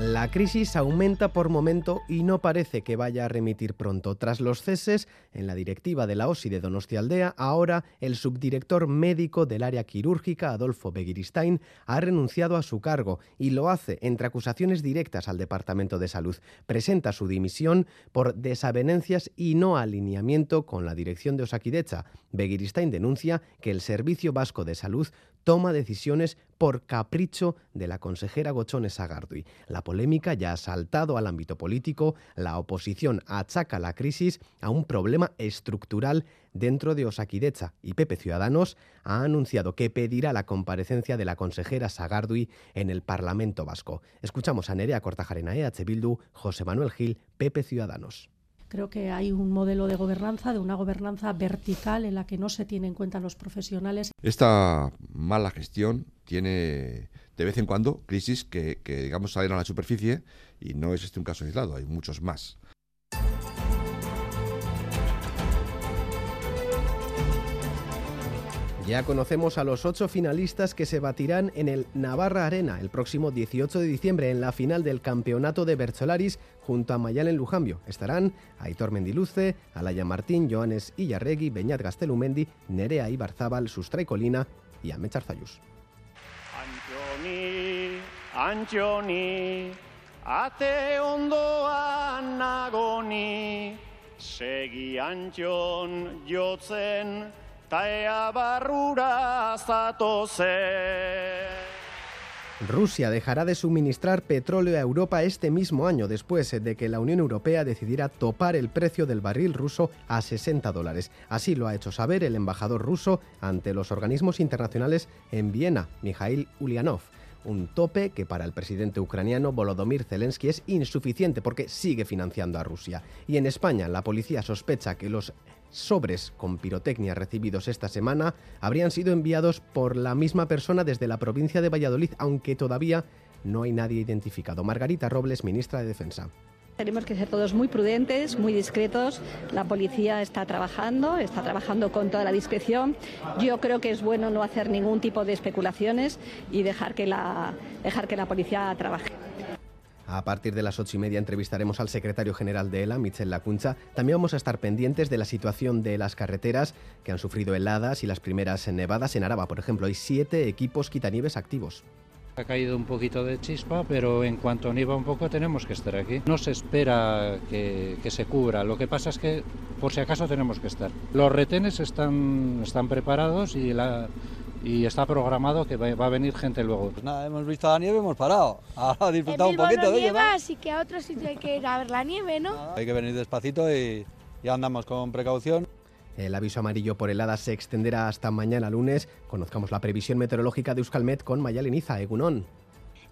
La crisis aumenta por momento y no parece que vaya a remitir pronto. Tras los ceses en la directiva de la OSI de Donostialdea, ahora el subdirector médico del área quirúrgica, Adolfo Begiristain, ha renunciado a su cargo y lo hace entre acusaciones directas al Departamento de Salud. Presenta su dimisión por desavenencias y no alineamiento con la dirección de Osakidecha. Begiristain denuncia que el Servicio Vasco de Salud toma decisiones por capricho de la consejera Gochones Sagardui. La polémica ya ha saltado al ámbito político, la oposición achaca la crisis a un problema estructural dentro de Osakidecha y Pepe Ciudadanos ha anunciado que pedirá la comparecencia de la consejera Sagardui en el Parlamento Vasco. Escuchamos a Nerea Cortajarena EH Bildu, José Manuel Gil, Pepe Ciudadanos. Creo que hay un modelo de gobernanza, de una gobernanza vertical en la que no se tienen en cuenta los profesionales. Esta mala gestión tiene de vez en cuando crisis que, que digamos salen a la superficie y no es este un caso aislado, hay muchos más. Ya conocemos a los ocho finalistas que se batirán en el Navarra Arena el próximo 18 de diciembre en la final del Campeonato de Bercholaris junto a Mayalen Lujambio. Estarán Aitor Mendiluce, Alaya Martín, Joanes Illarregui, Beñat Gastelumendi, Nerea Ibarzábal, Sustray Colina y Ame Charzayus. Antxoni, Antxoni, ate ondoan nagoni, segi Antxon jotzen, Rusia dejará de suministrar petróleo a Europa este mismo año, después de que la Unión Europea decidiera topar el precio del barril ruso a 60 dólares. Así lo ha hecho saber el embajador ruso ante los organismos internacionales en Viena, Mikhail Ulyanov. Un tope que para el presidente ucraniano Volodymyr Zelensky es insuficiente porque sigue financiando a Rusia. Y en España la policía sospecha que los sobres con pirotecnia recibidos esta semana habrían sido enviados por la misma persona desde la provincia de Valladolid, aunque todavía no hay nadie identificado. Margarita Robles, ministra de Defensa. Tenemos que ser todos muy prudentes, muy discretos. La policía está trabajando, está trabajando con toda la discreción. Yo creo que es bueno no hacer ningún tipo de especulaciones y dejar que la, dejar que la policía trabaje. A partir de las ocho y media entrevistaremos al secretario general de ELA, Michel Lacuncha. También vamos a estar pendientes de la situación de las carreteras que han sufrido heladas y las primeras nevadas en Araba. Por ejemplo, hay siete equipos quitanieves activos. Ha caído un poquito de chispa, pero en cuanto nieva un poco tenemos que estar aquí. No se espera que, se cubra, lo que pasa es que por si acaso tenemos que estar. Los retenes están preparados y la, y está programado que va a venir gente luego. Pues nada, hemos visto la nieve, hemos parado. Ahora a disfrutar un poquito no de nieva, ella. así que a otro sitio hay que ir a ver la nieve, ¿no? Hay que venir despacito y ya andamos con precaución. El aviso amarillo por heladas se extenderá hasta mañana lunes. Conozcamos la previsión meteorológica de Euskalmet con Mayaleniza, Egunon.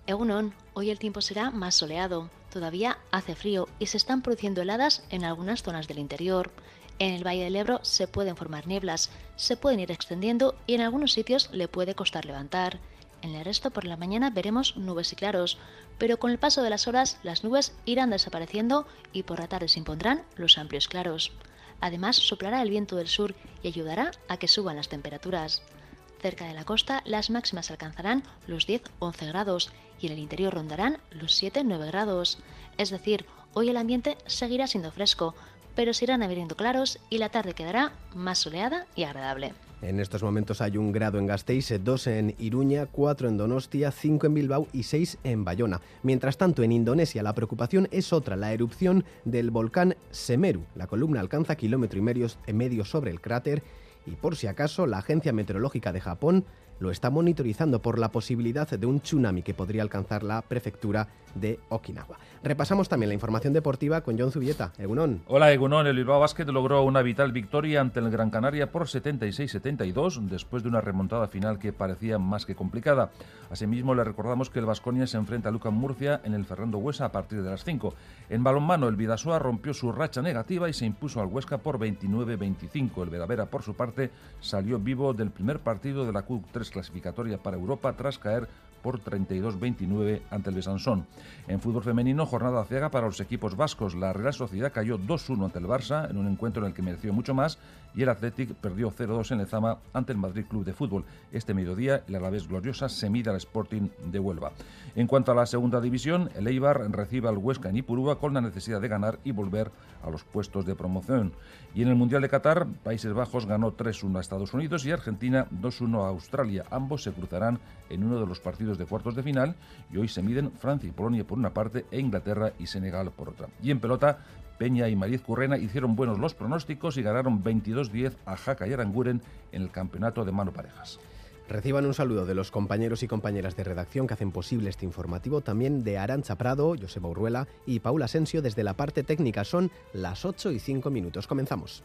Egunon, hoy el tiempo será más soleado. Todavía hace frío y se están produciendo heladas en algunas zonas del interior. En el Valle del Ebro se pueden formar nieblas, se pueden ir extendiendo y en algunos sitios le puede costar levantar. En el resto por la mañana veremos nubes y claros, pero con el paso de las horas las nubes irán desapareciendo y por la tarde se impondrán los amplios claros. Además soplará el viento del sur y ayudará a que suban las temperaturas. Cerca de la costa las máximas alcanzarán los 10-11 grados y en el interior rondarán los 7-9 grados. Es decir, hoy el ambiente seguirá siendo fresco, pero se irán abriendo claros y la tarde quedará más soleada y agradable. En estos momentos hay un grado en Gasteiz, dos en Iruña, cuatro en Donostia, cinco en Bilbao y seis en Bayona. Mientras tanto, en Indonesia la preocupación es otra, la erupción del volcán Semeru. La columna alcanza kilómetro y medio, medio sobre el cráter y por si acaso la Agencia Meteorológica de Japón lo está monitorizando por la posibilidad de un tsunami que podría alcanzar la prefectura de Okinawa. Repasamos también la información deportiva con John Zubieta. Egunon. Hola Egunon, el Bilbao Basket logró una vital victoria ante el Gran Canaria por 76-72 después de una remontada final que parecía más que complicada. Asimismo, le recordamos que el Vasconia se enfrenta a Lucan Murcia en el Ferrando Huesa a partir de las 5. En balonmano, el Vidasoa rompió su racha negativa y se impuso al Huesca por 29-25. El Vedavera, por su parte, salió vivo del primer partido de la Q3 clasificatoria para Europa tras caer por 32-29 ante el Besansón. En fútbol femenino, jornada ciega para los equipos vascos. La Real Sociedad cayó 2-1 ante el Barça en un encuentro en el que mereció mucho más y el Athletic perdió 0-2 en Lezama ante el Madrid Club de Fútbol. Este mediodía, el Alavés Gloriosa se mide al Sporting de Huelva. En cuanto a la segunda división, el Eibar recibe al Huesca en Ipurúa con la necesidad de ganar y volver a los puestos de promoción. Y en el Mundial de Qatar, Países Bajos ganó 3-1 a Estados Unidos y Argentina 2-1 a Australia. Ambos se cruzarán en uno de los de cuartos de final y hoy se miden Francia y Polonia por una parte e Inglaterra y Senegal por otra. Y en pelota, Peña y Mariz Currena hicieron buenos los pronósticos y ganaron 22-10 a Jaca y Aranguren en el campeonato de mano parejas. Reciban un saludo de los compañeros y compañeras de redacción que hacen posible este informativo, también de Arancha Prado, Joseba Urruela y Paula Asensio desde la parte técnica. Son las 8 y 5 minutos. Comenzamos.